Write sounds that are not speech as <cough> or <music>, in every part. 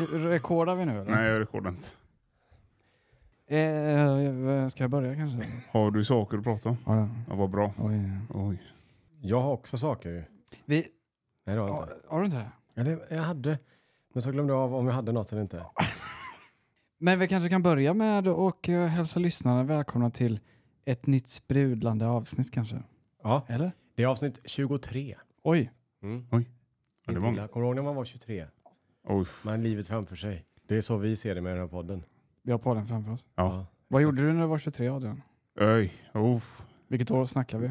till, rekordar vi nu eller? Nej, jag rekordar inte. Eh, ska jag börja kanske? Har du saker att prata om? Ja, Ja, vad bra. oj. Oj. Jag har också saker ju. Vi, Nej, det har jag inte. har du inte det? Eller, jag hade, men så glömde jag av om jag hade något eller inte. <laughs> Men vi kanske kan börja med och uh, hälsa lyssnarna välkomna till ett nytt sprudlande avsnitt kanske? Ja, Eller? det är avsnitt 23. Oj, Mm. Ja, det var-. Kommer du ihåg när man var 23? Oj. Man har livet framför sig. Det är så vi ser det med den här podden. vi har podden framför oss. Ja. Vad exakt. gjorde du när du var 23 Adrian? Oj. Oh. Vilket år snackar vi?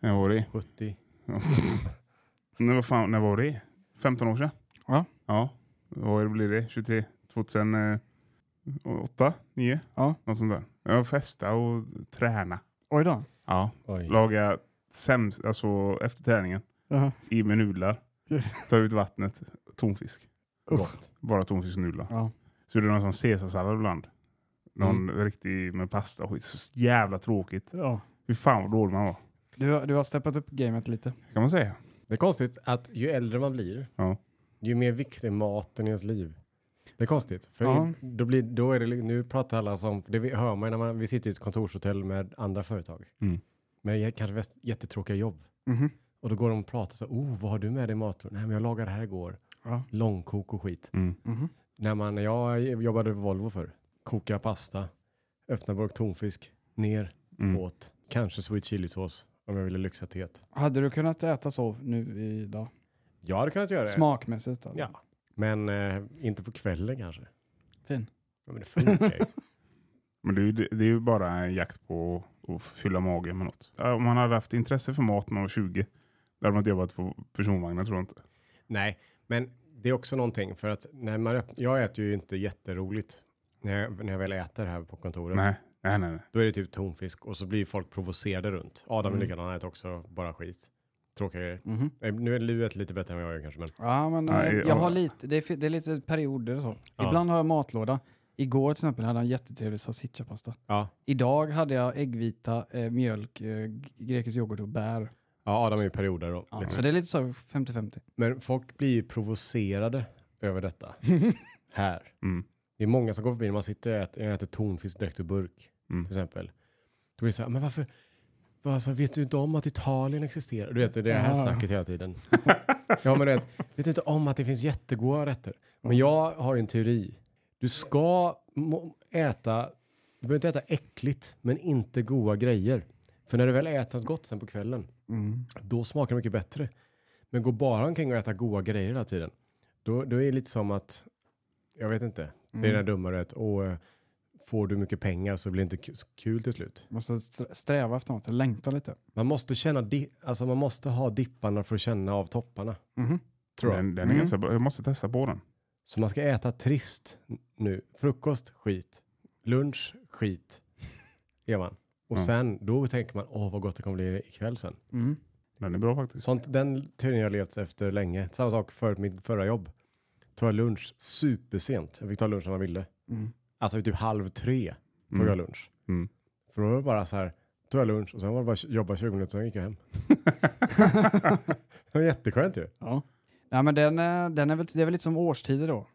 När var det? 70. <laughs> när, vad fan, när var det? 15 år sedan? Ja. Ja. Vad blir det? 23? 2008? 9? Ja. Något sånt där. Jag festa och träna. Oj då. Ja. Oj. Laga sämst, alltså efter träningen. Uh-huh. I med nudlar. <laughs> Ta ut vattnet. Tonfisk. Gott. Bara tonfisknudlar. Ja. Så gjorde någon sån caesarsallad ibland. Någon riktig med pasta och skit. Så jävla tråkigt. ja. Fy fan vad dålig man var. Du, har- du har steppat upp gamet lite. Kan man säga. Det är konstigt att ju äldre man blir, Ja. ju mer viktig är maten i ens liv. Det är konstigt. För Ja. då blir, då är det, nu pratar alla som, det vi- hör man när man, vi sitter i ett kontorshotell med andra företag. Mm. Med kanske väst, jättetråkiga jobb. Mhm. Och då går de och pratar så oh vad har du med dig i maten? Nej men jag lagade det här igår. Ja. Långkok och skit. Mm. Mhm. När man, jag jobbade på Volvo för koka pasta, öppna burk tonfisk, ner, Mm. åt. Kanske sweet chilisås om jag ville lyxa till ett. Hade du kunnat äta så nu idag? Jag hade kunnat göra det. Smakmässigt? Alltså. Ja. Men eh, inte på kvällen kanske. Fin. Ja, men det funkar ju. <laughs> Men det är, ju, det är ju bara en jakt på att fylla magen med något. Om man hade haft intresse för mat när man var 20, då hade man inte jobbat på personvagnar tror jag inte. Nej, men det är också någonting för att när man jag äter ju inte jätteroligt när jag, när jag väl äter här på kontoret. Nej, nej, nej. nej. Då är det typ tonfisk och så blir folk provocerade runt. Adam Mm. är likadan, han äter också bara skit. Tråkiga grejer. Eh, Nu är Luet lite bättre än vad jag är kanske, men Ja, men eh, i- jag ja. har lite, det är, det är lite perioder och så. Ja. Ibland har jag matlåda. Igår till exempel hade jag en jättetrevlig salsicciapasta. ja. Idag hade jag äggvita, eh, mjölk, eh, grekisk yoghurt och bär. Ja, Adam är ju perioder då. Ja, lite. så det är lite så 50-50. Men folk blir ju provocerade över detta. <laughs> här. Mm. Det är många som går förbi när man sitter och äter, jag äter tonfisk direkt ur burk Mm. till exempel. Då blir det så här, men varför? vad, Alltså, vet du inte om att Italien existerar? Du vet, det är det här Ja. snacket hela tiden. <laughs> ja, men du vet, vet du inte om att det finns jättegoda rätter? Men jag har ju en teori. Du ska må- äta, du behöver inte äta äckligt, men inte goda grejer. För när du väl äter något gott sen på kvällen, Mm. då smakar det mycket bättre. Men gå bara omkring och äta goda grejer hela tiden, då, då är det lite som att, jag vet inte, det är den här dumma du vet, och eh, får du mycket pengar så blir det inte kul till slut. Måste st- sträva efter något, längta lite. Man måste känna, di- alltså man måste ha dipparna för att känna av topparna. Mhm. Tror jag. Den, den är Mm. ganska bra. Jag måste testa på den. Så man ska äta trist nu. Frukost, skit. Lunch, skit. Är man. Och Ja. sen, då tänker man, åh vad gott det kommer bli ikväll sen. Mm. Den är bra faktiskt. Sånt, den teorin har jag levt efter länge. Samma sak för mitt förra jobb. Tog jag lunch supersent. Jag fick ta lunch när man ville. Mm. Alltså vid typ halv tre tog Mm. jag lunch. Mm. För då var det bara så här, tog jag lunch och sen var det bara att jobba 20 minuter, sen gick jag hem. <laughs> det var jätteskönt ju. Ja. ja, men den, är- den är väl, det är väl lite som årstider då.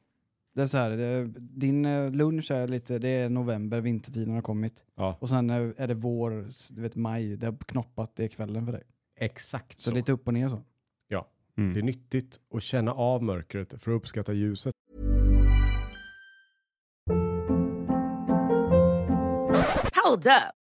Det är så här, det, din eh, lunch är lite, det är november, vintertiden har kommit. Ja, Och sen är, är det vår, du vet maj, det har knoppat, det är kvällen för dig. exakt Så, så. lite upp och ner så. Mm. Det är nyttigt att känna av mörkret för att uppskatta ljuset. Hold up.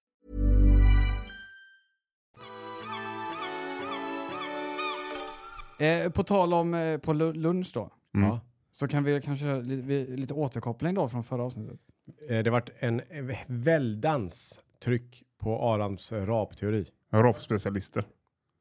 Eh, på tal om eh, på lu- lunch då, Mm. Ja. så kan vi kanske göra lite, återkoppling då från förra avsnittet. Eh, Det har varit en väldans tryck på Adams eh, rapteori. Rapspecialister.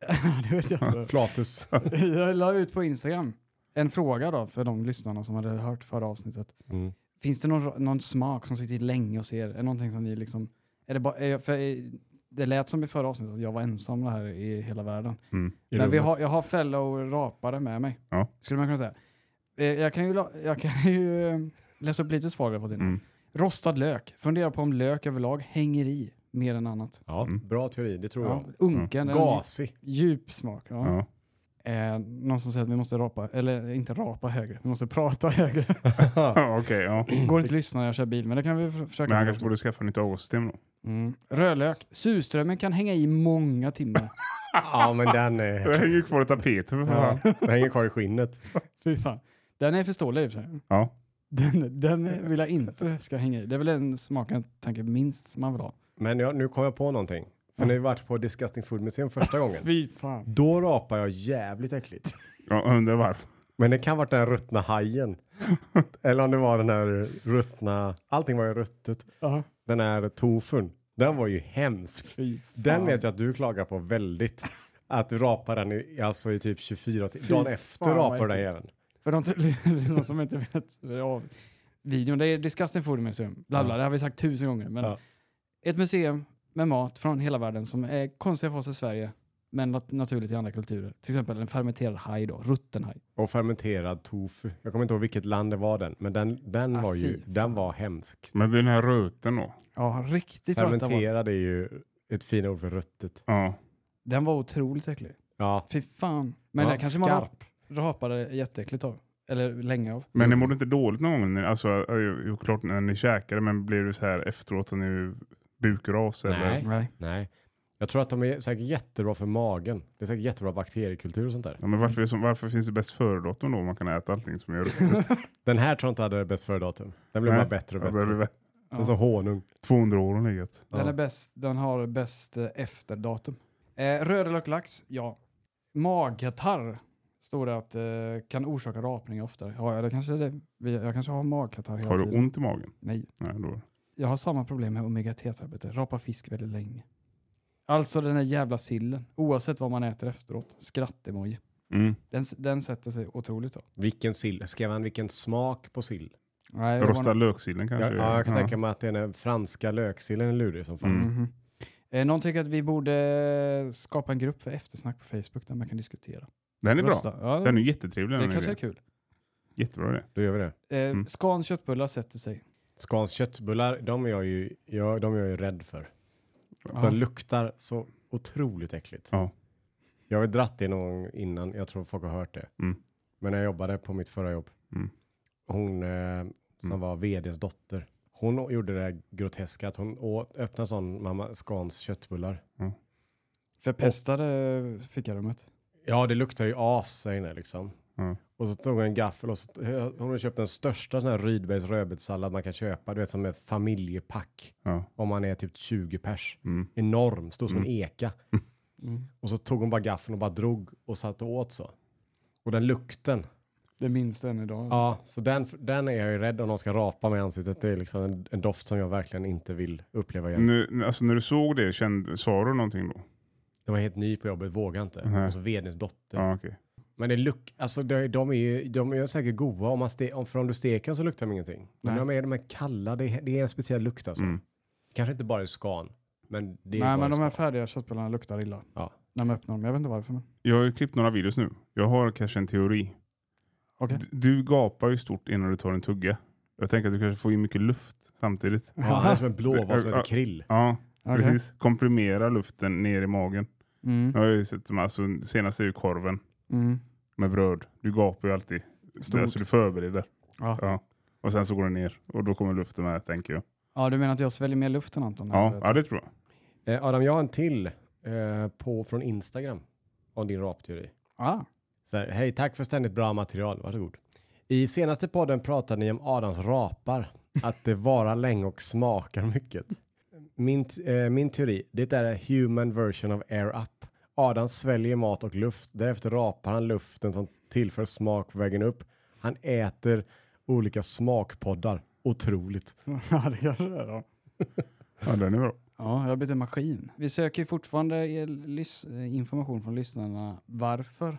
<laughs> det vet jag inte. Flatus. <laughs> Jag la ut på Instagram en fråga då för de lyssnarna som hade hört förra avsnittet. Mm. Finns det någon, någon smak som sitter i länge och ser? Är det någonting som ni liksom... Är det, bara, är, för eh, det lät som i förra avsnittet att jag var ensam här i hela världen. Mm. I Men vi rummet. har, jag har fellow rapare med mig. Ja. Skulle man kunna säga. Eh, Jag kan ju, la- jag kan <laughs> ju eh, läsa upp lite svar vi har fått in. Mm. Rostad lök. Funderar på om lök överlag hänger i mer än annat. Ja, Mm. bra teori, det tror Ja, jag. unken, en Gasig. djup smak. Ja. Ja. Eh, någon som säger att vi måste rapa, eller inte rapa högre, vi måste prata högre. <laughs> Okej, ja. Går inte att lyssna när jag kör bil, men det kan vi försöka. Men han kanske borde skaffa nytt avgassystem då. mm. Rödlök. Surströmmen kan hänga i många timmar. <laughs> Ja, men den, är, <laughs> Det hänger ju kvar i tapeten för Ja. fan. den hänger kvar i skinnet. Fy fan. Den är förståelig i och för sig. Ja. Den, den vill jag inte ska hänga i. Det är väl en smak jag tänker minst man vill ha. Men jag, nu kom jag på någonting. För när vi varit på Disgusting Food Museum första <laughs> gången, Fy fan. då rapar jag jävligt äckligt. Jag undrar varför. Men det kan varit den här ruttna hajen. <laughs> Eller om det var den här ruttna, allting var ju ruttet. Ja. Den här tofun, den var ju hemsk. Fy fan. Den vet jag att du klagar på väldigt. Att du rapar den i, alltså i typ 24 timmar. Dagen efter rapar du den jäveln. För de, <laughs> de som inte vet ja, videon, det är Disgusting Food Museum. Bla bla, Ja. det har vi sagt tusen gånger. Men Ja. Ett museum med mat från hela världen som är konstiga för oss i Sverige, men nat- naturligt i andra kulturer. Till exempel en fermenterad haj då, rutten haj. Och fermenterad tofu. Jag kommer inte ihåg vilket land det var den. Men den, den Ah, var ju, fy den var hemsk. Men den här röten då? Ja, riktigt Fermenterad är ju ett fint ord för ruttet. Ja. Den var otroligt äcklig. Ja, Fy fan. Men Ja, det kanske man skarp. rapade jätteäckligt av. Eller länge av. Men ni mådde inte dåligt någon gång? Alltså, eh, klart när ni käkade, men blev det så här efteråt så ni bukras? Eller? Nej. Nej. nej. Jag tror att de är säkert jättebra för magen. Det är säkert jättebra bakteriekultur och sånt där. Ja, men varför, det så, varför finns det bäst före-datum då om man kan äta allting som är <laughs> ruttet? Den här tror jag inte hade bäst före datum. Den blev Nej. bara bättre och Ja, bättre. det Den är som honung. 200 år har legat. Den, Ja. är bäst, den har bäst eh, efterdatum. Eh, Rödlök lax, ja. Magkatarr står det att eh, kan orsaka rapning oftare. Ja, ja, det kanske är det. Vi- Jag kanske har magkatarr hela Har du tiden. ont i magen? Nej. Nej, då. Jag har samma problem med omega-3-tabletter. Rapa fisk väldigt länge. Alltså den här jävla sillen. Oavsett vad man äter efteråt. Skratt-emoji. Mm. Den, den sätter sig otroligt då. Vilken sill? Skrev han vilken smak på sill? Nej, Rostad löksillen Ja, kanske? ja, jag kan tänka mig att det är den franska löksillen är lurig som fan. Mm. Mhm. Eh, någon tycker att vi borde skapa en grupp för eftersnack på Facebook där man kan diskutera. Den är bra. Rösta. Ja, Den är jättetrevlig. det Den kanske är kul. Jättebra det. Då gör vi det. Eh, Mm. Scans köttbullar sätter sig. Scans köttbullar, de är jag ju, jag, de är jag ju rädd för. Ja. De luktar så otroligt äckligt. Ja. Jag har dratt det någon gång innan, jag tror folk har hört det. Mm. Men när jag jobbade på mitt förra jobb, Mm. hon eh, som Mm. var vds dotter, hon gjorde det groteska att hon åt, öppnade sån mamma Scans köttbullar. Förpestade fikarummet. Ja, det luktar ju as där inne liksom. Ja. Och så tog hon en gaffel och så, hon hade köpt den största sån här Rydbergs rödbetssallad man kan köpa. Du vet som ett familjepack. Ja. Om man är typ 20 pers. Mm. Enorm, stor som Mm. en eka. <laughs> Mm. Och så tog hon bara gaffeln och bara drog och satte åt så. Och den lukten. Det minns den idag. Ja, så den, den är jag ju rädd om någon ska rapa mig i ansiktet. Det är liksom en, en doft som jag verkligen inte vill uppleva igen. Nu, alltså när du såg det, kände, sa du någonting då? Jag var helt ny på jobbet, vågade inte. Nej. Och så vdns dotter. Ja, okej. Men det luk, alltså de, de är ju de är säkert goda. Om man ste, om, för om du steker så luktar de ingenting. Men Nej. de är, de är kalla, det är, det är en speciell lukt alltså. Mm. Kanske inte bara i skan. Men det är Nej, men de här färdiga köttbullarna luktar illa. Ja. När man öppnar dem. Jag vet inte varför. Men... Jag har ju klippt några videos nu. Jag har kanske en teori. D- Du gapar ju stort innan du tar en tugga. Jag tänker att du kanske får in mycket luft samtidigt. Ja, det är som en blåval som heter krill. Ja, Okej. precis. Komprimera luften ner i magen. Mm. Jag har ju sett, alltså, senast är ju korven Mm. Med bröd. Du gapar ju alltid. Stort. Alltså du förbereder. Ja. Ja. Och sen så går det ner och då kommer luften med tänker jag. ja, du menar att jag sväljer mer luft än Anton? Ja, ja det tror jag. Eh, Adam, jag har en till eh, på, från Instagram om din rapteori. Ah. Så här, Hej, tack för ständigt bra material. Varsågod. I senaste podden pratade ni om Adams rapar. att det varar länge och smakar mycket. Min, eh, min teori, det är human version of air up. Adam sväljer mat och luft. Därefter rapar han luften som tillför smak på vägen upp. Han äter olika smakpoddar. Otroligt. <laughs> ja, det kanske det är då. <laughs> Ja, den är bra. Ja, jag har blivit en maskin. Vi söker fortfarande eh, information från lyssnarna. Varför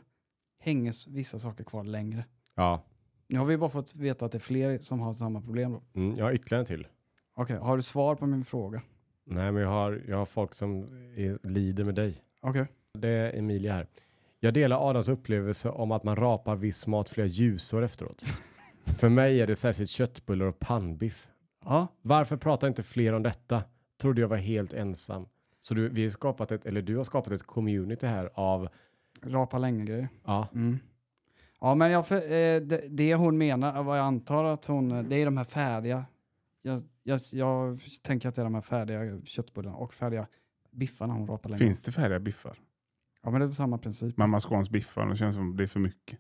hänger s- vissa saker kvar längre? Ja, Nu har vi bara fått veta att det är fler som har samma problem. då. mm, jag har ytterligare en till. Okej, har du svar på min fråga? Nej, men jag har, jag har folk som är, lider med dig. Okej. Det är Emilia här. Jag delar Adams upplevelse om att man rapar viss mat flera ljusår efteråt. <laughs> För mig är det särskilt köttbullar och pannbiff. Ja, Varför pratar inte fler om detta? Trodde jag var helt ensam. Så du, vi har skapat ett, eller du har skapat ett community här av, rapa länge-grejer. ja, Mm. Ja, men jag, eh, det, det hon menar, vad jag antar att hon, det är de här färdiga. Jag, jag, jag tänker att det är de här färdiga köttbullarna och färdiga biffarna hon rapar länge. Finns det färdiga biffar? Ja, men det är samma princip. Mamma Scans biffar, det känns som det är för mycket.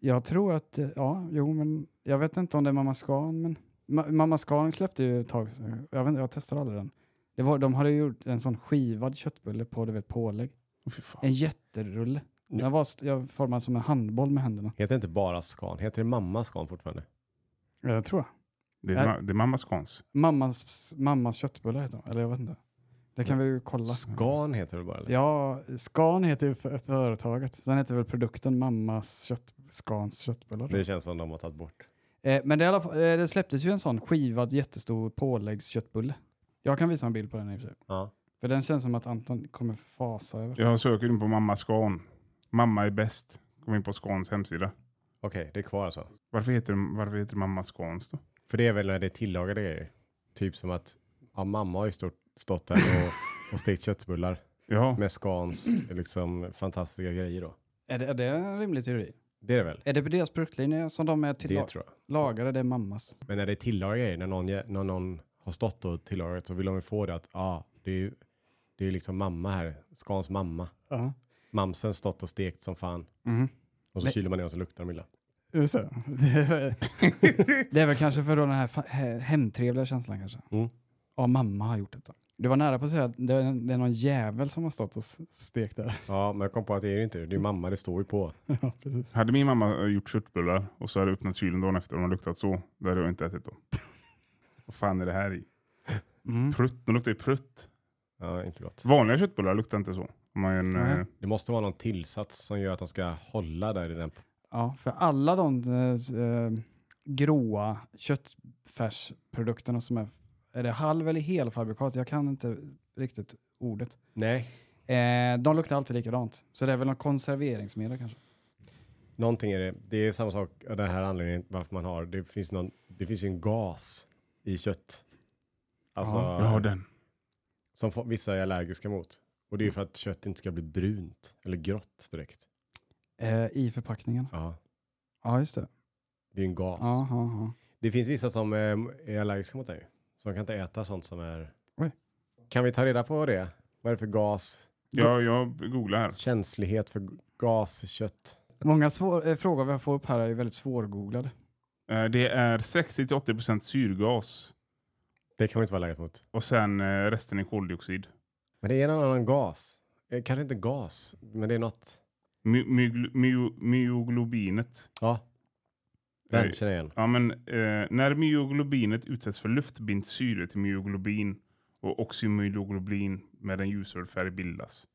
Jag tror att, eh, ja, jo, men jag vet inte om det är Mamma Scan, men Ma Mamma Scan släppte ju ett tag, jag vet inte, jag testade aldrig den. Det var, de hade gjort en sån skivad köttbulle på, du vet, pålägg. Fan. En jätterulle. Den var jag formad som en handboll med händerna. heter inte bara skan, heter det mamma skan fortfarande? Jag tror Det är, ma- det är mamma Scans. Mammas, mammas köttbullar heter de, eller jag vet inte. Det kan vi ju kolla. Skan heter det bara eller? Ja, Scan heter ju för, företaget. Sen heter väl produkten Mammas kött, Scans köttbullar. Det känns som de har tagit bort. Eh, men det, alla fall, eh, det släpptes ju en sån skivad jättestor påläggsköttbulle. Jag kan visa en bild på den i och för sig. Ja. För den känns som att Anton kommer fasa över. Jag söker in på mamma Scan. Mamma är bäst. Kom in på Scans hemsida. Okej, det är kvar alltså. Varför heter, varför heter det mamma Scans då? För det är väl när det är tillagade grejer. Typ som att, ja mamma har ju stått, stått där och, och stekt köttbullar <laughs> Ja, med skans liksom fantastiska grejer då. Är det, är det en rimlig teori? Det är det väl? Är det på deras produktlinje som de är till Det tror jag. lagade, det är mammas? Men när det är tillagade grejer, när någon, när någon har stått och tillagat så vill de ju få det att, ja, ah, det är ju det är ju liksom mamma här, Skans mamma. Ja. Mamsen stått och stekt som fan. Mhm. Och så kyler man ner och så luktar de illa. Just det. Det är, väl- <laughs> det är väl kanske för då den här fa- he- hemtrevliga känslan kanske. Mm. Ja, mamma har gjort detta. Du var nära på att säga att det är, det är någon jävel som har stått och stekt där. Ja, men jag kom på att det är det inte. Det är mamma, det står ju på. <laughs> ja, precis. hade min mamma gjort köttbullar och så hade jag öppnat kylen dagen efter och de luktat så, då hade jag inte ätit dem. <laughs> Vad fan är det här i? Mm. Prutt, de luktar ju prutt. Ja, inte gott. Vanliga köttbullar luktar inte så. Om man, eh, Det måste vara någon tillsats som gör att de ska hålla där i den. Ja, för alla de eh, eh, gråa köttfärsprodukterna som är, är det halv eller helfabrikat? Jag kan inte riktigt ordet. Nej, Eh, de luktar alltid likadant. Så det är väl någon konserveringsmedel kanske. någonting är det. Det är samma sak av den här anledningen varför man har. Det finns, någon, det finns ju en gas i kött. Alltså, ja, den. som vissa är allergiska mot. Och det är ju för att kött inte ska bli brunt eller grått direkt. Eh, I förpackningen. Ja, Ja, just det. det är en gas. Ja, ja. Det finns vissa som eh, är allergiska mot det. Så de kan inte äta sånt som är... Oj. Kan vi ta reda på det? Vad är det för gas? Ja, jag googlar här. Känslighet för gas i kött. Många svår, eh, frågor vi får upp här är väldigt svårgooglade. Eh, Det är 60-80% syrgas Det kan man inte vara allergisk mot. och sen eh, resten är koldioxid. Men det är en annan gas. Eh, Kanske inte gas, men det är något. My, mygl- myo, myoglobinet. Ja, den Nej. känner jag igen. Ja, men, eh, när myoglobinet utsätts för luft binds syre till myoglobin och oxymyoglobin med en ljusröd färg bildas.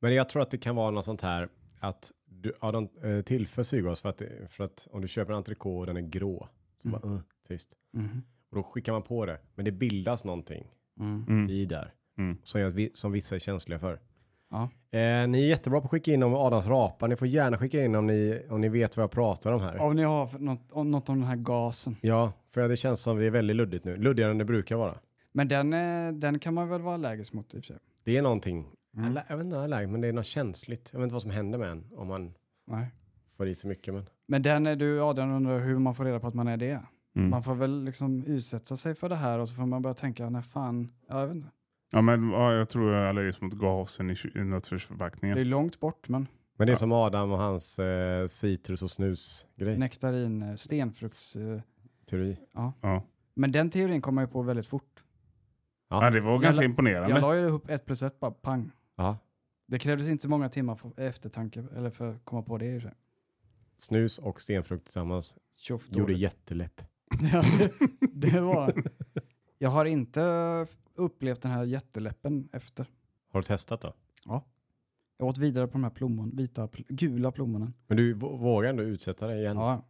Men jag tror att det kan vara något sånt här att du, ja, de eh, tillför syrgas för att, för att om du köper en entrecote och den är grå, så bara, uh, trist. Mhm. Och då skickar man på det, men det bildas någonting Mm. Mm. i där Mm. som, vi, som vissa är känsliga för. Ja. Eh, ni är jättebra på att skicka in om Adams rapar. Ni får gärna skicka in om ni, om ni vet vad jag pratar om här. Om ni har för något, om något om den här gasen. Ja, för det känns som det är väldigt luddigt nu. Luddigare än det brukar vara. Men den, eh, den kan man väl vara allergisk mot i och för sig. Det är någonting, Mm. Alla- jag vet inte allergisk, men det är något känsligt. Jag vet inte vad som händer med en om man Nej. får i sig mycket. Men... Men den är du, Adrian undrar hur man får reda på att man är det. Mm. Man får väl liksom utsätta sig för det här och så får man börja tänka, när fan, ja, jag vet inte. Ja, men, ja, jag tror jag är allergisk mot gasen i, i Det är nötfärsförpackningen. långt bort, men men det är Ja. som Adam och hans eh, citrus och snus grej. nektarin, eh, stenfrukts... Eh, Teori. Ja. Men den teorin kom man ju på väldigt fort. Ja, det var ganska la- imponerande. Jag la ju upp ett plus ett bara pang. Ja. Det krävdes inte så många timmar för eftertanke eller för att komma på det i och för sig. Snus och stenfrukt tillsammans Tjoff gjorde dåligt. jätteläpp. <laughs> Ja, det, det var... <laughs> Jag har inte upplevt den här jätteläppen efter. Har du testat då? Jag åt vidare på de här plommon, vita, gula plommonen. Men du vå- vågar ändå utsätta dig igen? Ja.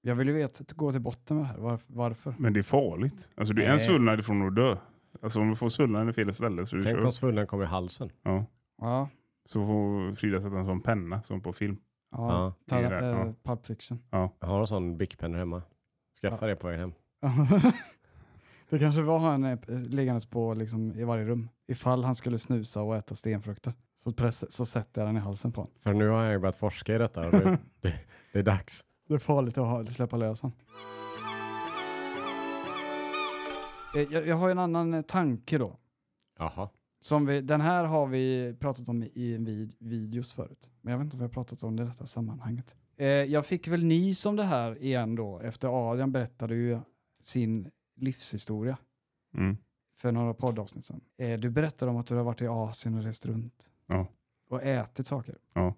Jag vill ju veta, gå till botten med det här. Var, varför? Men det är farligt. Alltså, du är en svullnad ifrån att dö. Alltså om du får svullnaden i fel ställe så är du Tänk kör. om svullen kommer i halsen. Ja. Ja. Så får Frida sätta en sån penna som på film. ja. Ja. Eh, ja. Pulp Fiction. Jag har en sån bickpenna hemma. Skaffa Ja. det på vägen hem. <laughs> det kanske var han eh, liggandes på liksom, i varje rum. Ifall han skulle snusa och äta stenfrukter. Så, press, så sätter jag den i halsen på honom. För nu har jag ju börjat forska i detta och det, <laughs> det, det är dags. Det är farligt att ha, släppa lös honom. Eh, Jag, jag har en annan eh, tanke då. Jaha. Som vi, den här har vi pratat om i en vid, videos förut. Men jag vet inte om vi har pratat om det i detta sammanhanget. Eh, jag fick väl nys om det här igen då. Efter Adrian berättade ju sin livshistoria Mm. för några poddavsnitt sedan. Eh, du berättade om att du har varit i Asien och rest runt. Ja. Och ätit saker. Ja.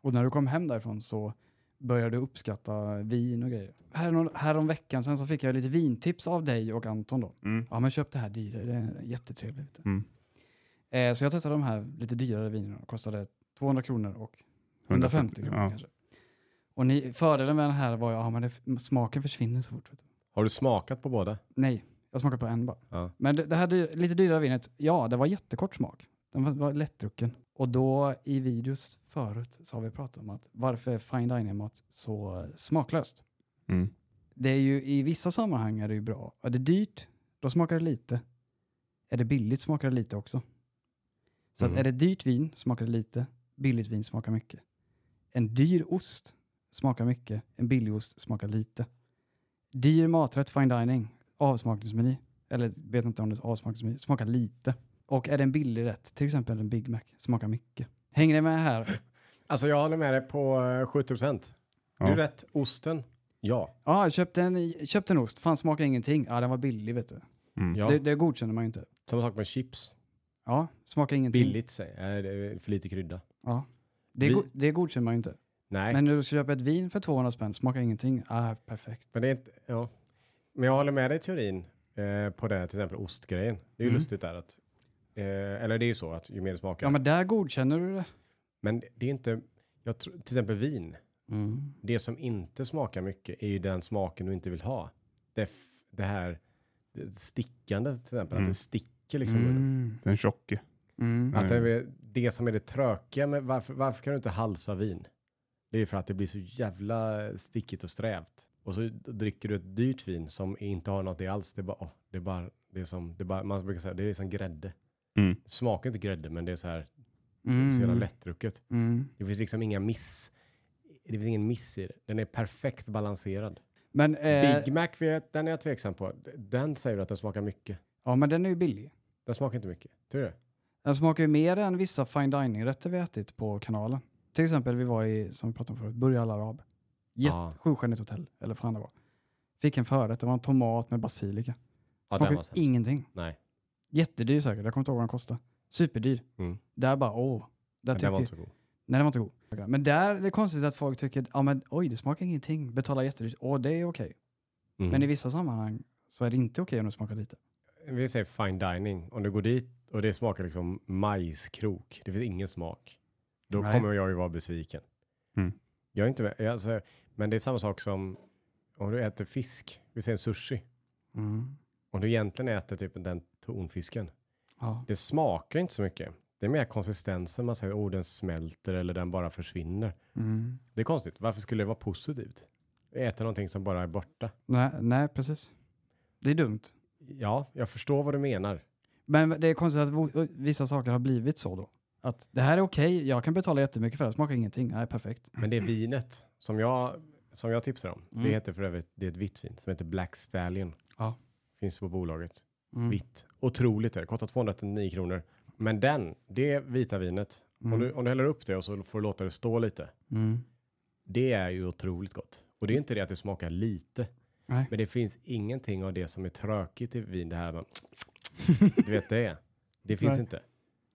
Och när du kom hem därifrån så började du uppskatta vin och grejer. Här, här om veckan sen så fick jag lite vintips av dig och Anton då. Mm. Ja men köp det här dyra, det är jättetrevligt. Mm. Eh, så jag testade de här lite dyrare vinerna. De kostade 200 kronor och 150 kronor Ja. kanske. Och ni, fördelen med den här var ju att ja, det, smaken försvinner så fort. Vet du. Har du smakat på båda? Nej, jag smakade på en bara. Ja. Men det, det här lite dyrare vinet, ja det var jättekort smak. Den var, var lättdrucken. Och då i videos förut så har vi pratat om att varför är fine dining-mat så smaklöst? Mm. Det är ju i vissa sammanhang är det ju bra. Är det dyrt, då smakar det lite. Är det billigt smakar det lite också. Så Mm. att är det dyrt vin smakar det lite, billigt vin smakar mycket. En dyr ost smakar mycket, en billig ost smakar lite. Dyr maträtt, fine dining, avsmakningsmeny, eller vet inte om det är avsmakningsmeny, smakar lite. Och är det en billig rätt, till exempel en Big Mac, smakar mycket. Hänger ni med här? <laughs> Alltså jag håller med dig på eh, 70 procent. Ja. Du är rätt. Osten? Ja. Ja, jag köpte en, köpte en ost, fan smakar ingenting. Ja, den var billig vet du. Mm. ja. Det, det godkänner man ju inte. Samma sak med chips. Ja, smakar ingenting. Billigt säg. Nej, det är för lite krydda. Ja. Det, Vi- go- det godkänner man ju inte. Nej, Men när du köper ett vin för 200 spänn, smakar ingenting. Ah, perfekt. men det är inte... Ja. Men jag håller med dig i teorin eh, på det, till exempel ostgrejen. Det är ju Mm. lustigt där att... Eh, eller det är ju så att ju mer det smakar. Ja, men... men där godkänner du det. det är inte... Jag tror, till exempel vin. Mm. Det som inte smakar mycket är ju den smaken du inte vill ha. Det, det här det stickande till exempel, Mm. att det sticker liksom. Mm. Den tjocke. Mm. Att det, är det som är det tråkiga med varför, varför kan du inte halsa vin? Det är för att det blir så jävla stickigt och strävt. Och så dricker du ett dyrt vin som inte har något i alls. Det är bara, åh, det är bara, det är som, det är bara, man brukar säga, det är som grädde. Mm. Smakar inte grädde, men det är så här, Mm. så jävla lättdrucket. Mm. Det finns liksom inga miss. Det finns ingen miss i det. Den är perfekt balanserad. Men, eh, Big Mac, vet- den är jag tveksam på. Den säger du att den smakar mycket. ja, men den är ju billig. Den smakar inte mycket. Tror du det? Den smakar ju mer än vissa fine dining-rätter vi ätit på kanalen. Till exempel, vi var i, som vi pratade om förut, Burj Al Arab. Sjustjärnigt hotell, eller fan det var. Fick en förrätt, det var en tomat med basilika. Var sämst. ingenting. Nej, Jättedyr säkert, jag kommer inte ihåg vad den kostade. Superdyr. Mm. Där bara, åh. Där men den var inte så god. Nej, den var inte god. Men där är det konstigt att folk tycker, ja men oj, det smakar ingenting. Betala jättedyrt. Åh, det är okej. Mm. Men i vissa sammanhang så är det inte okej om det smakar lite. Vi säger fine dining. Om du går dit och det smakar liksom majskrok. Det finns ingen smak. Då Nej. kommer jag ju vara besviken. Mm. Jag är inte med. Alltså, men det är samma sak som om du äter fisk. Vi säger en sushi. Mm. Om du egentligen äter typ den tonfisken. Ja. Det smakar inte så mycket. Det är mer konsistensen. Man säger oh den smälter eller den bara försvinner. Mm. Det är konstigt. Varför skulle det vara positivt? Äta någonting som bara är borta. Nej, nej, precis. Det är dumt. Ja, jag förstår vad du menar. Men det är konstigt att vissa saker har blivit så då. Att det här är okej, jag kan betala jättemycket för det, det smakar ingenting. Nej, perfekt. Men det vinet som jag, som jag tipsar om, Mm. det heter för övrigt, det är ett vitt vin som heter Black Stallion. Ja. Finns på bolaget. Mm. Vitt. Otroligt är det. Kostar 209 kronor. Men den, det vita vinet, Mm. om, du, om du häller upp det och så får du låta det stå lite. Mm. Det är ju otroligt gott. Och det är inte det att det smakar lite. Nej. Men det finns ingenting av det som är trökigt i vin. Det här med, <laughs> du vet det. Det finns Nej. inte.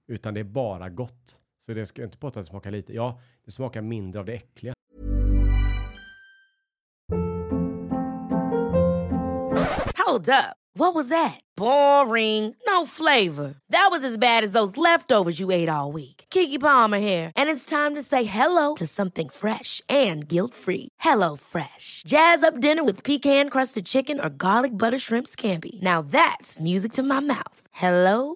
Utan det är bara gott. Så det ska inte påstå att det smakar lite. Ja, det smakar mindre av det äckliga. Hold up. What was that? Boring. No flavor. That was as bad as those leftovers you ate all week. Kiki Palmer here, and it's time to say hello to something fresh and guilt-free. Hello Fresh. Jazz up dinner with pecan-crusted chicken or garlic butter shrimp scampi. Now that's music to my mouth. Hello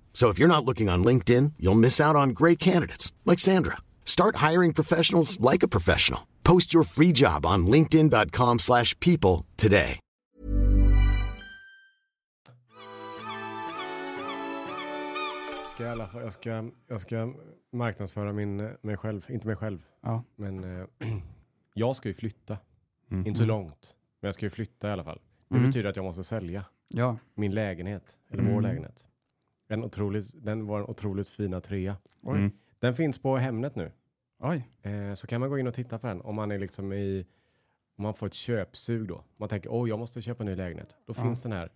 So if you're not looking on LinkedIn, you'll miss out on great candidates like Sandra. Start hiring professionals like a professional. Post your free job on linkedin.com/people slash people today. Jag, ska, jag ska marknadsföra min, eh, mig själv. Inte mig själv, Ja. men eh, <clears throat> jag ska ju flytta. Mm. Inte så långt, men jag ska ju flytta i alla fall. Det Mm. betyder att jag måste sälja Ja. min lägenhet, eller vår Mm. lägenhet. En otroligt, den var en otroligt fina trea. Oj. Mm. Den finns på Hemnet nu. Oj. Eh, så kan man gå in och titta på den om man är liksom i, om man får ett köpsug då. Man tänker, åh jag måste köpa en ny lägenhet. Då Ja. finns den här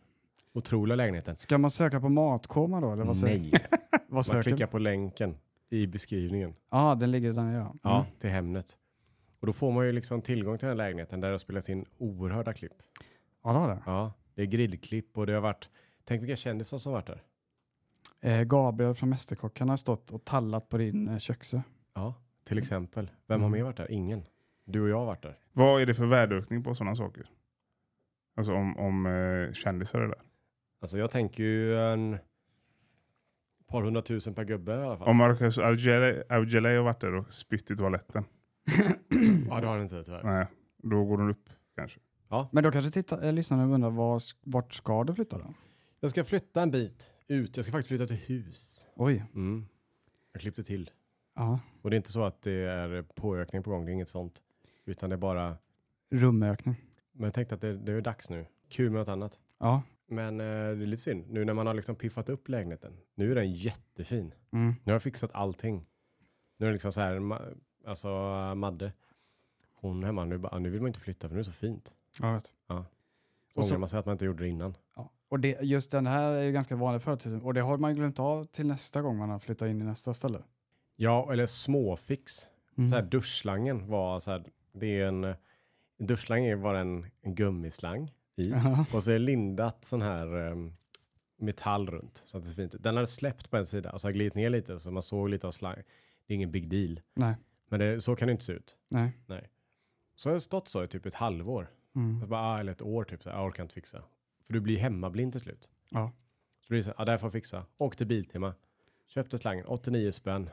otroliga lägenheten. Ska man söka på matkoma då? Eller vad säger Nej, <laughs> Vad man klickar på länken i beskrivningen. Ja, den ligger där. Ja. Ja, Mm. till Hemnet. Och då får man ju liksom tillgång till den här lägenheten där det har spelats in oerhörda klipp. ja, det har det. Ja, det är grillklipp och det har varit, tänk vilka kändisar som varit där. Eh, Gabriel från Mästerkocken har stått och tallat på din eh, köksö. Ja, till exempel. Vem har Mm. mer varit där? Ingen. Du och jag har varit där. Vad är det för värdeökning på sådana saker? Alltså om, om eh, kändisar är där. Alltså jag tänker ju en par hundratusen per gubbe i alla fall. Om Marcus Aujalay har varit där och spytt i toaletten. <clears throat> Ja, det har han inte tyvärr. Nej, då går den upp kanske. Men då kanske titta, eh, lyssnarna undrar var, vart ska du flytta då? Jag ska flytta en bit ut. Jag ska faktiskt flytta till hus. Oj. Mm. Jag klippte till. Ja. Och det är inte så att det är påökning på gång, det är inget sånt. Utan det är bara, Rumökning. men jag tänkte att det, det är dags nu. Kul med något annat. Ja. Men eh, det är lite synd, nu när man har liksom piffat upp lägenheten. Nu är den jättefin. Mm. Nu har jag fixat allting. Nu är det liksom så här, ma- alltså Madde, hon hemma, nu, bara, nu vill man inte flytta för nu är det så fint. Jag vet. Och så- ångrar man sig att man inte gjorde det innan. Och det, just den här är ju ganska vanlig företeelse och det har man glömt av till nästa gång man har flyttat in i nästa ställe. Ja, eller småfix. Mm. Så här, duschslangen var så här, det är en, duschslang är bara en, en gummislang i. Och så är lindat sån här um, metall runt så att det ser fint ut. Den hade släppt på en sida och så har glidit ner lite så man såg lite av slang. Det är ingen big deal. Nej. Men det, så kan det inte se ut. Nej. Så har jag stått så i typ ett halvår. Mm. Bara, ah, eller ett år typ, så här, jag orkar inte fixa. För du blir hemmablind till slut. Ja. Så blir det så här, det här får jag fixa. Åk till Biltema. Köpte slangen, 89 spänn.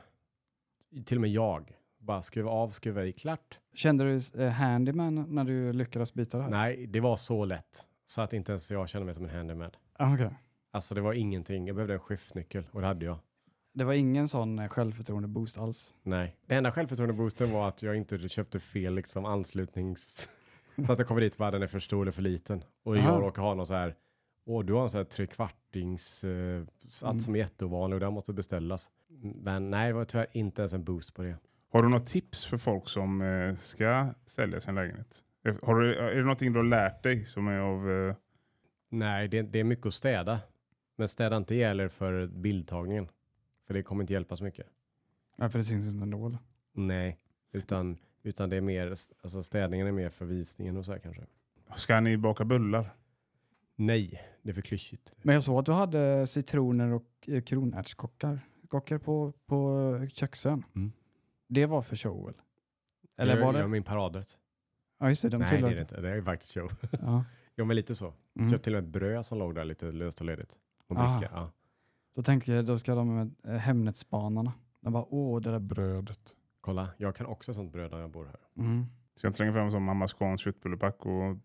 Till och med jag. Bara skruva av, skruva i, klart. Kände du eh, handyman när du lyckades byta det här? Nej, det var så lätt. Så att inte ens jag kände mig som en handyman. Ah, okej. Alltså det var ingenting. Jag behövde en skiftnyckel och det hade jag. Det var ingen sån eh, självförtroende-boost alls? Nej. Det enda självförtroende-boosten var att jag inte köpte fel liksom, anslutnings... så att jag kommer dit och bara den är för stor eller för liten. Och Aha. jag råkar ha någon så här, åh du har en sån här trekvartings eh, sats Mm. som är jätteovanlig och den måste beställas. Men nej, det var tyvärr inte ens en boost på det. Har du något tips för folk som eh, ska sälja sin lägenhet? Har du, är det någonting du har lärt dig som är av... Eh, Nej, det, det är mycket att städa. Men städa inte gäller för bildtagningen. För det kommer inte hjälpa så mycket. Ja, för det syns inte ändå. eller? Nej, utan, utan det är mer, alltså städningen är mer för visningen och så här kanske. ska ni baka bullar? Nej, det är för klyschigt. Men jag såg att du hade citroner och eh, kronärtskockar kockar på, på köksön. Mm. Det var för show eller? Eller jag, var det? Jag min paradrätt. Ja just det, de Nej, tillhör... det är det inte. Det är faktiskt show. Ja. <laughs> Jo, men lite så. Mm. Köpte till och med ett bröd som låg där lite löst och ledigt. Och Ah. bricka. Ja. Då tänkte jag, då ska de med eh, Hemnetsbanarna. De bara, åh det där brödet. Kolla, jag kan också sånt bröd när jag bor här. Mm. Ska jag inte slänga fram som mamma Scans köttbullepack och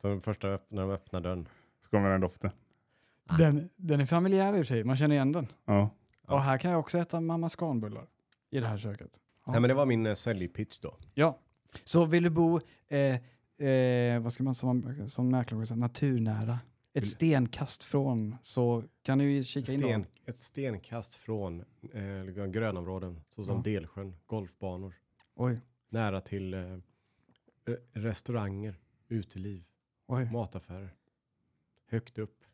Så första när de öppnar dörren. Så kommer den doften. Den, den är familjär i och för sig, man känner igen den. Ja. Och här kan jag också äta mamma scanbullar i det här köket. Ja. Nej men det var min eh, säljpitch då. Ja. Så vill du bo, eh, eh, vad ska man som, som mäklare säga, naturnära, ett stenkast från, så kan du ju kika in Sten, då. ett stenkast från eh, liksom grönområden såsom Ja. Delsjön, golfbanor, Oj, nära till eh, re- restauranger, uteliv, oj, mataffärer. Högt upp,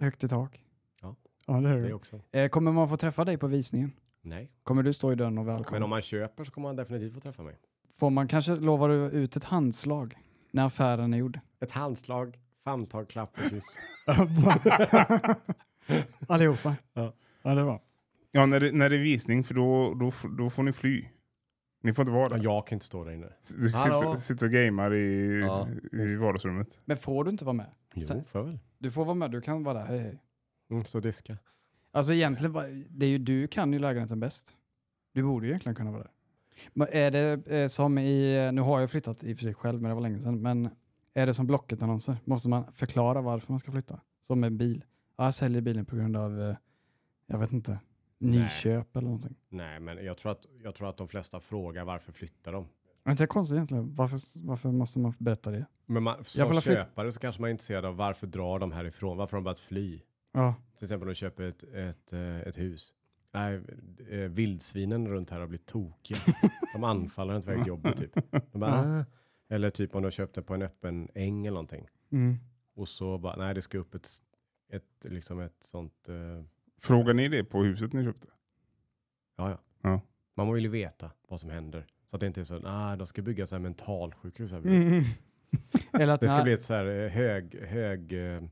högt i tak. Ja. ja det är det det. också. Eh, kommer man få träffa dig på visningen? Nej, Kommer du stå i dörren och välkomna? men om man köper så kommer man definitivt få träffa mig. Får man kanske lovar du ut ett handslag när affären är gjord? Ett handslag, famntag, klapp och kyss. <laughs> Allihopa? Ja. Ja, det var. Ja, när det, när det är visning, för då, då, då får ni fly. Ni får inte vara Ja, där. jag kan inte stå där inne. Du sitter, sitter och gamear i, Ja, i vardagsrummet. Men får du inte vara med? Jo, Sen- för väl. Du får vara med, du kan vara där. Hej, hej. Mm, så diska. Alltså egentligen, det är ju du kan ju lägenheten bäst. Du borde ju egentligen kunna vara där. Men är det eh, som i, nu har jag flyttat i och för sig själv, men det var länge sedan, men är det som Blocket-annonser? Måste man förklara varför man ska flytta? Som med bil. Ja, jag säljer bilen på grund av, eh, jag vet inte, Nej. nyköp eller någonting. Nej, men jag tror, att, jag tror att de flesta frågar varför flyttar de? Men det är konstigt egentligen. Varför, varför måste man berätta det? Men man, som köpare så kanske man är intresserad av varför drar de härifrån? Varför har de börjat fly? Ja, Till exempel om du köper ett, ett, eh, ett hus. Nej, eh, vildsvinen runt här har blivit tokiga. <laughs> De anfaller inte väg jobbet typ. De bara, "Ah." Eller typ om du har köpt det på en öppen äng eller någonting. mm. Och så bara, nej det ska upp ett, ett, liksom ett sånt, eh, Frågar ni det på huset ni köpte? ja ja. Ja. Man vill ju veta vad som händer. Så att det inte är så, nej de ska bygga så här mentalsjukhus här. Mm. <laughs> Eller att Det ska nej, bli ett så här eh, hög, hög, eh,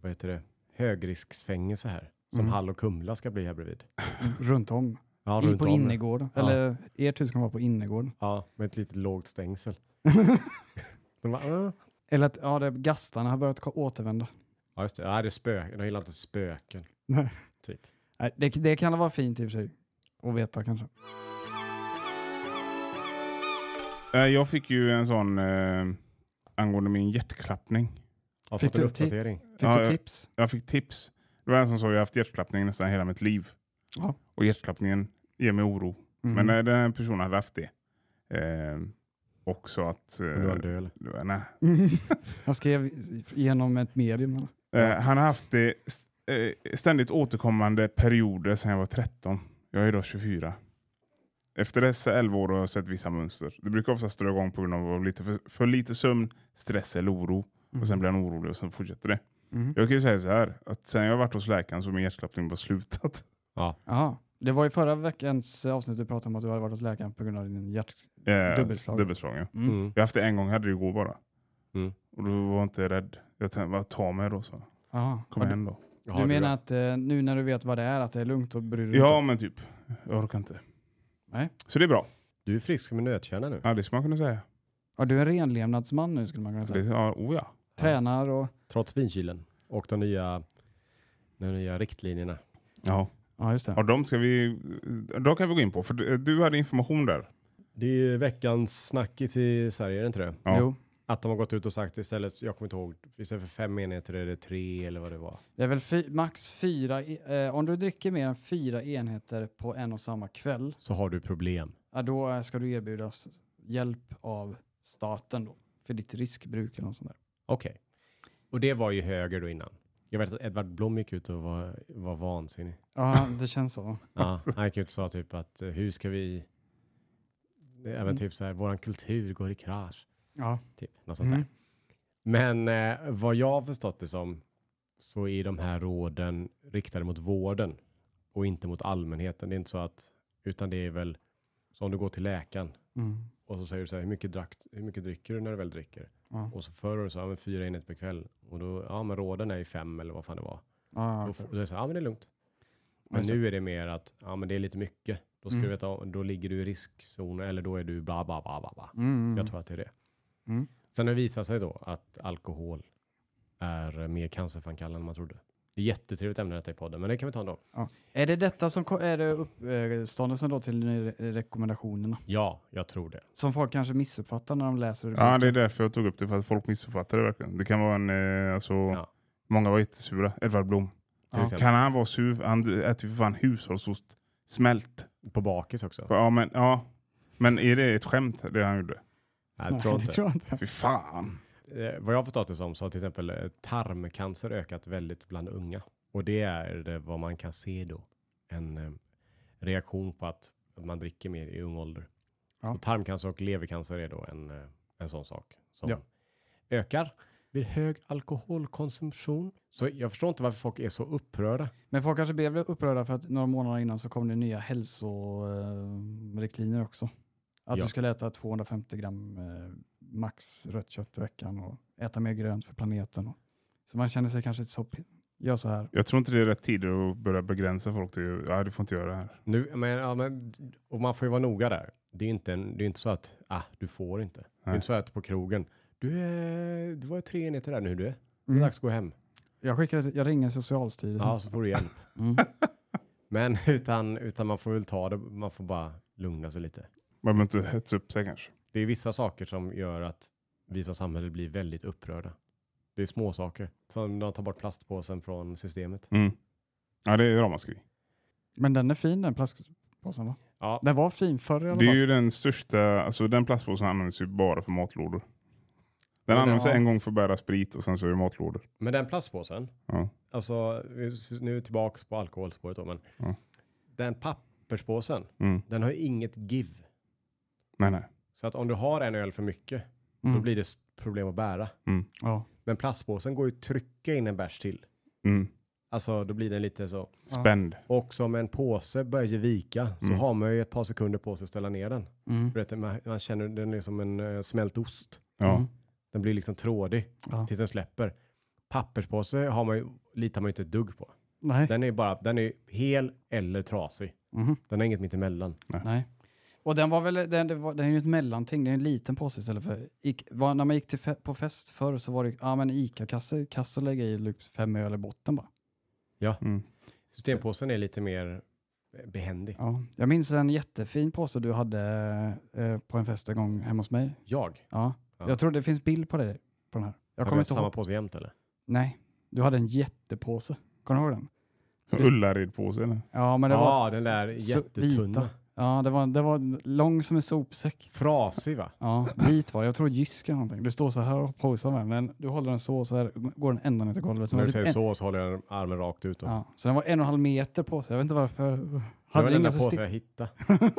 vad heter det, högrisksfängelse här. Som Mm. Hall och Kumla ska bli här bredvid. <laughs> runt om. Ja, runt på om. innergården. Ja. Eller ert hus kan vara på innergården. Ja, med ett litet lågt stängsel. <laughs> De bara, "Ah." Eller att ja, det, gastarna har börjat återvända. Ja, just det. Ja, det är spöken. De gillar inte spöken. Nej. Typ. Nej, det, det kan vara fint i och för sig. Att veta kanske. Eh, Jag fick ju en sån eh, angående min hjärtklappning. Har Fick fått en uppdatering. Fick Ja, du jag- tips? Jag fick tips. Det var en som sa att jag har haft hjärtklappning nästan hela mitt liv. Ja. Och hjärtklappningen ger mig oro. Mm. Men eh, den här personen hade haft det. Eh, och så att... Eh, Men du var död eller? nej. <laughs> Han skrev genom ett medium. Eller? Eh, han har haft det eh, ständigt återkommande perioder sedan jag var 13. Jag är då 24. Efter dessa 11 år har jag sett vissa mönster. Det brukar oftast dra igång på grund av lite för, för lite sömn, stress eller oro. Och sen blir han orolig och sen fortsätter det. Mm. Jag kan ju säga så här, att sen jag varit hos läkaren så har min hjärtklappning bara slutat. Ja, det var i förra veckans avsnitt du pratade om att du hade varit hos läkaren på grund av din hjärt... Eh, Dubbelslag. Dubbelslag ja. Mm. Mm. Jag har haft det en gång, hade det igår bara. Mm. Och då var jag inte rädd. Jag tänkte, bara ta mig då så. Aha. Kom igen då. Jaha, Du menar att eh, nu när du vet vad det är, att det är lugnt och bryr dig Ja inte? men typ, jag orkar inte. Nej. Så det är bra. Du är frisk som en nötkärna nu. Ja det skulle man kunna säga. Ja, du är en renlevnadsman nu skulle man kunna Det, säga. ja, oh ja. Tränar och... Trots vinkylen. Och de nya, de nya riktlinjerna. Ja. Ja, just det. ja, de ska vi, de kan vi gå in på. För du, du hade information där. Det är ju veckans snackis i Sverige, är det inte det? Ja. Jo. Att de har gått ut och sagt istället, jag kommer inte ihåg, istället för fem enheter är det tre eller vad det var. Det är väl fy, max fyra, i- eh, om du dricker mer än fyra enheter på en och samma kväll, Så har du problem. ja, då eh, ska du erbjudas hjälp av staten då, för ditt riskbruk eller något sånt där. Okej. Och det var ju höger då innan. Jag vet att Edvard Blom gick ut och var, var vansinnig. Ja, det känns så. <laughs> Ja, han gick ut och sa typ att eh, hur ska vi, även typ så här, våran kultur går i krasch. Ja. Typ, något sånt Mm. där. Men eh, vad jag har förstått det som så är de här råden riktade mot vården och inte mot allmänheten. Det är inte så att, utan det är väl så om du går till läkaren Mm. Och så säger du så här, hur mycket, drack, hur mycket dricker du när du väl dricker? Ja. Och så förr var det så, ja men fyra enheter per kväll. Och då, ja men råden är ju fem eller vad fan det var. Ja, Då, då är det så, ja men det är lugnt. Men nu är det mer att, ja men det är lite mycket. Då ska Mm. du veta, då ligger du i riskzonen eller då är du bla bla bla bla. bla. Mm. Jag tror att det är det. Mm. Sen har det visat sig då att alkohol är mer cancerframkallande än man trodde. Jättetrevligt ämne detta i podden, men det kan vi ta en dag. Är det detta som ko- är det uppståndelsen då till re- rekommendationerna? Ja, jag tror det. Som folk kanske missuppfattar när de läser Ja, det är rubriken. därför jag tog upp det, för att folk missuppfattar det verkligen. Det kan vara en, eh, alltså, Ja. många var jättesura. Edvard Blom. Till Ja. exempel. Kan han vara sur? Han äter ju för fan hushållsost. Smält. På bakis också. Ja men, ja. men är det ett skämt det han gjorde? Nej, jag Nej, tror det tror jag inte. Fy fan. Eh, vad jag har förstått det som så har till exempel eh, tarmcancer ökat väldigt bland unga. Och det är det vad man kan se då. En eh, reaktion på att, man dricker mer i ung ålder. Ja. Så tarmcancer och levercancer är då en, eh, en sån sak som Ja. ökar vid hög alkoholkonsumtion. Så jag förstår inte varför folk är så upprörda. Men folk kanske blev upprörda för att några månader innan så kom det nya hälsoriktlinjer också. Att Ja. du skulle äta 250 gram eh, max rött kött i veckan och äta mer grönt för planeten. Och, så man känner sig kanske inte så... Gör så här. Jag tror inte det är rätt tid att börja begränsa folk till, ja du får inte göra det här. Nu, men, ja, men, och man får ju vara noga där. Det är inte, en, det är inte så att ah, du får inte. Det är Nej. inte så att på krogen, du, är, du var tre enheter där nu du. Det är Mm. dags att gå hem. Jag, skickar, jag ringer Socialstyrelsen. Ja, så får du hjälp. Mm. <laughs> Men utan, utan man får väl ta det, man får bara lugna sig lite. Man behöver inte hetsa upp sig kanske. Det är vissa saker som gör att vi som samhälle blir väldigt upprörda. Det är små saker. Som när de tar bort plastpåsen från systemet. Mm. Ja det är ramaskri. Men den är fin den plastpåsen va? Ja, Den var fin förr i alla Det är fall. ju den största, alltså den plastpåsen används ju bara för matlådor. Den Ja, används ja. en gång för att bära sprit och sen så är det matlådor. men den plastpåsen, Ja. alltså nu är vi tillbaka på alkoholspåret då, men Ja. den papperspåsen, Mm. den har ju inget give. Nej nej. Så att om du har en öl för mycket, då Mm. blir det problem att bära. Ja. Men plastpåsen går ju att trycka in en bärs till. Mm. Alltså då blir den lite så. Spänd. Och som en påse börjar vika så Mm. har man ju ett par sekunder på sig att ställa ner den. Mm. För att man, man känner den är som en uh, smält ost. Ja. Mm. Den blir liksom trådig Ja. tills den släpper. Papperspåse har man ju, litar man ju inte ett dugg på. Nej. Den är bara, den är hel eller trasig. Den har inget mitt emellan. Nej. Och den var väl, den, det var, den är ju ett mellanting, det är en liten påse istället för, Ic- var, när man gick till fe, på fest förr så var det, ja men ICA-kasse, kasse lägga i lyx- fem öl i botten bara. Mm. Systempåsen är lite mer eh, behändig. Ja. Jag minns en jättefin påse du hade eh, på en fest en gång hemma hos mig. Jag? Ja. Ja. Jag tror det finns bild på dig, på den här. Jag har inte samma ihåg. påse jämt eller? Nej, du hade en jättepåse. Kommer du ihåg den? Ullared-påse eller? Ja, men det Ja, var, den där jättetunna. vita. Ja, det var, det var lång som en sopsäck. Frasig va? Ja, vit var. Jag tror jysk eller någonting. Du står så här och posar med men du håller den så, så här går den ända ner till golvet. Så När du var typ säger en, så så håller jag armen rakt ut. Då. Ja, så den var en och en halv meter på sig. Jag vet inte varför. det var Hade den enda påse sti- jag hittade. <laughs>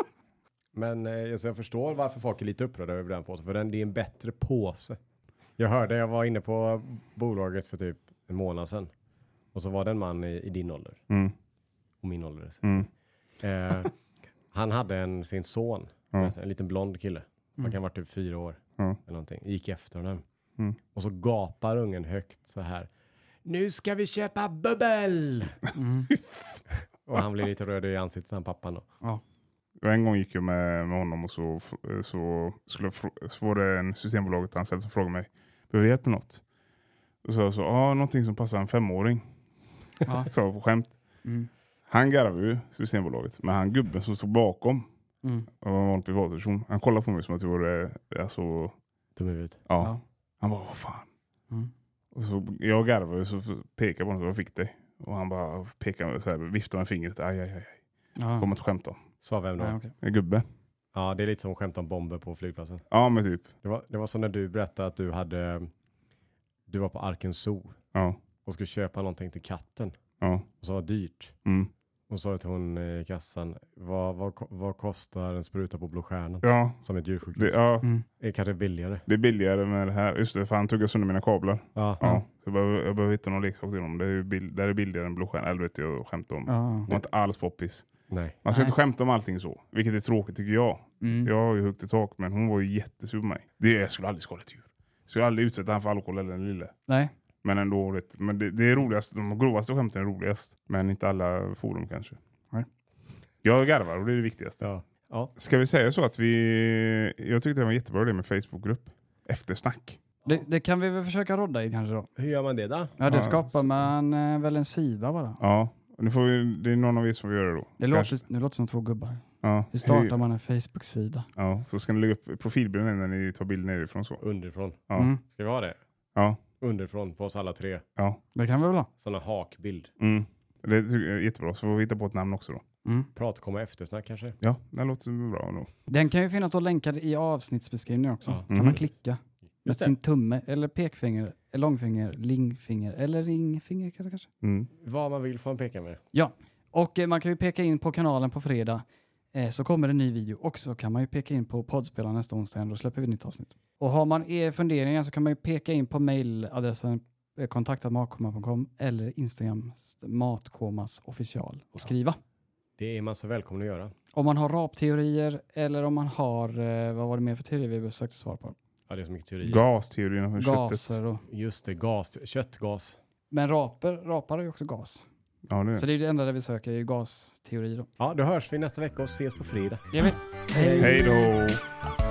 Men eh, så jag förstår varför folk är lite upprörda över den påsen, för den det är en bättre påse. Jag hörde, jag var inne på bolaget för typ en månad sedan. Och så var det en man i, i din ålder, Mm. och min ålder. Mm. Eh, han hade en, sin son, Ja. en liten blond kille. Han kan ha varit typ fyra år. Ja. Eller någonting. Gick efter honom. Mm. Och så gapar ungen högt så här. Nu ska vi köpa bubbel! Mm. <laughs> och han blir lite röd i ansiktet, han pappan då. Och En gång gick jag med, med honom och så, så, skulle så var det en Systembolaget anställd som frågade mig, behöver du hjälp med något? Och så sa jag så, ja någonting som passar en femåring. Ja. <laughs> Jag på skämt. Mm. Han garvade ju Systembolaget, men han gubben som stod bakom Mm. och var en vanlig privatperson, han kollade på mig som att jag vore, alltså, Dum i huvudet. ja. Ja. Han bara, vad fan? Mm. Och så, jag garvade och så pekade på honom, vad fick dig? Och han bara pekade så här, viftade med fingret, aj aj aj, Ja. får man inte skämta om. Sa vem då? Okej. En gubbe. Ja, det är lite som skämt om bomber på flygplatsen. Ja men typ. Det var, det var som när du berättade att du hade, du var på Arken Zoo Ja. och skulle köpa någonting till katten. Ja. Och så var det dyrt. Mm. Och så sa till hon i kassan, vad, vad, vad kostar en spruta på Blå Stjärnan? Ja, Som ett det, djursjukhus. ja, Mm. Är kanske billigare. det är billigare med det här. Just det, för han tuggade sönder mina kablar. Ja. Ja. Så jag behöver, jag behöver hitta någon leksak till honom. Det är, ju bill, det är billigare än blåstjärna. Eller vet jag skämtar om. Ja. Det var inte alls poppis. Nej. Man ska Nej. inte skämta om allting så. Vilket är tråkigt tycker jag. Mm. Jag har ju högt i tak men hon var ju jättesur på mig. Det, jag skulle aldrig skala ett djur. Jag skulle aldrig utsätta han för alkohol eller den lille. Nej. Men ändå, vet, men det, det är roligast. De grovaste skämten är roligast. Men inte alla forum kanske. Nej. Jag garvar och det är det viktigaste. Ja. Ja. Ska vi säga så att vi... Jag tyckte det var jättebra idé med Facebookgrupp. Eftersnack. Det, det kan vi väl försöka rodda i kanske då. Hur gör man det då? Ja, det Ja, skapar så- man eh, väl en sida bara. Ja, nu får vi, det är någon av er som får göra det då. Det Kanske. låter, det låter som två gubbar. Ja. Hur startar Hur- man en Facebook-sida? Ja, så ska ni lägga upp profilbilden när ni tar bilden nerifrån så. Underifrån. Ja, Mm, Ska vi ha det? ja, Underifrån på oss alla tre. ja. det kan vi väl ha. Såna hakbild. Mm. Det tycker jag är jättebra, så får vi hitta på ett namn också då. Mm. Prat, komma eftersnack kanske? Ja, det låter bra nog. Den kan ju finnas då länkad i avsnittsbeskrivningen också. Ja. Kan Mhm. man klicka med sin tumme eller pekfinger, eller långfinger, lingfinger eller ringfinger kanske. Mm. Vad man vill får man peka med. Ja, och eh, man kan ju peka in på kanalen på fredag eh, så kommer en ny video och så kan man ju peka in på poddspelaren nästa onsdag då släpper vi ett nytt avsnitt. Och har man eh, funderingar så kan man ju peka in på mailadressen eh, kontaktatmatkoma.com eller Instagram matkomas official och skriva. Det är man så välkommen att göra. Om man har rapteorier eller om man har, eh, vad var det mer för teorier vi sökte svar på? Ja, det är så mycket teorier. Gasteorin om köttet. Gaser och... Just det, gas. Köttgas. Men raper, rapar är ju också gas. Ja, det är Så det är det enda där vi söker, är ju gasteori då. Ja, då hörs vi nästa vecka och ses på fredag. Hej då!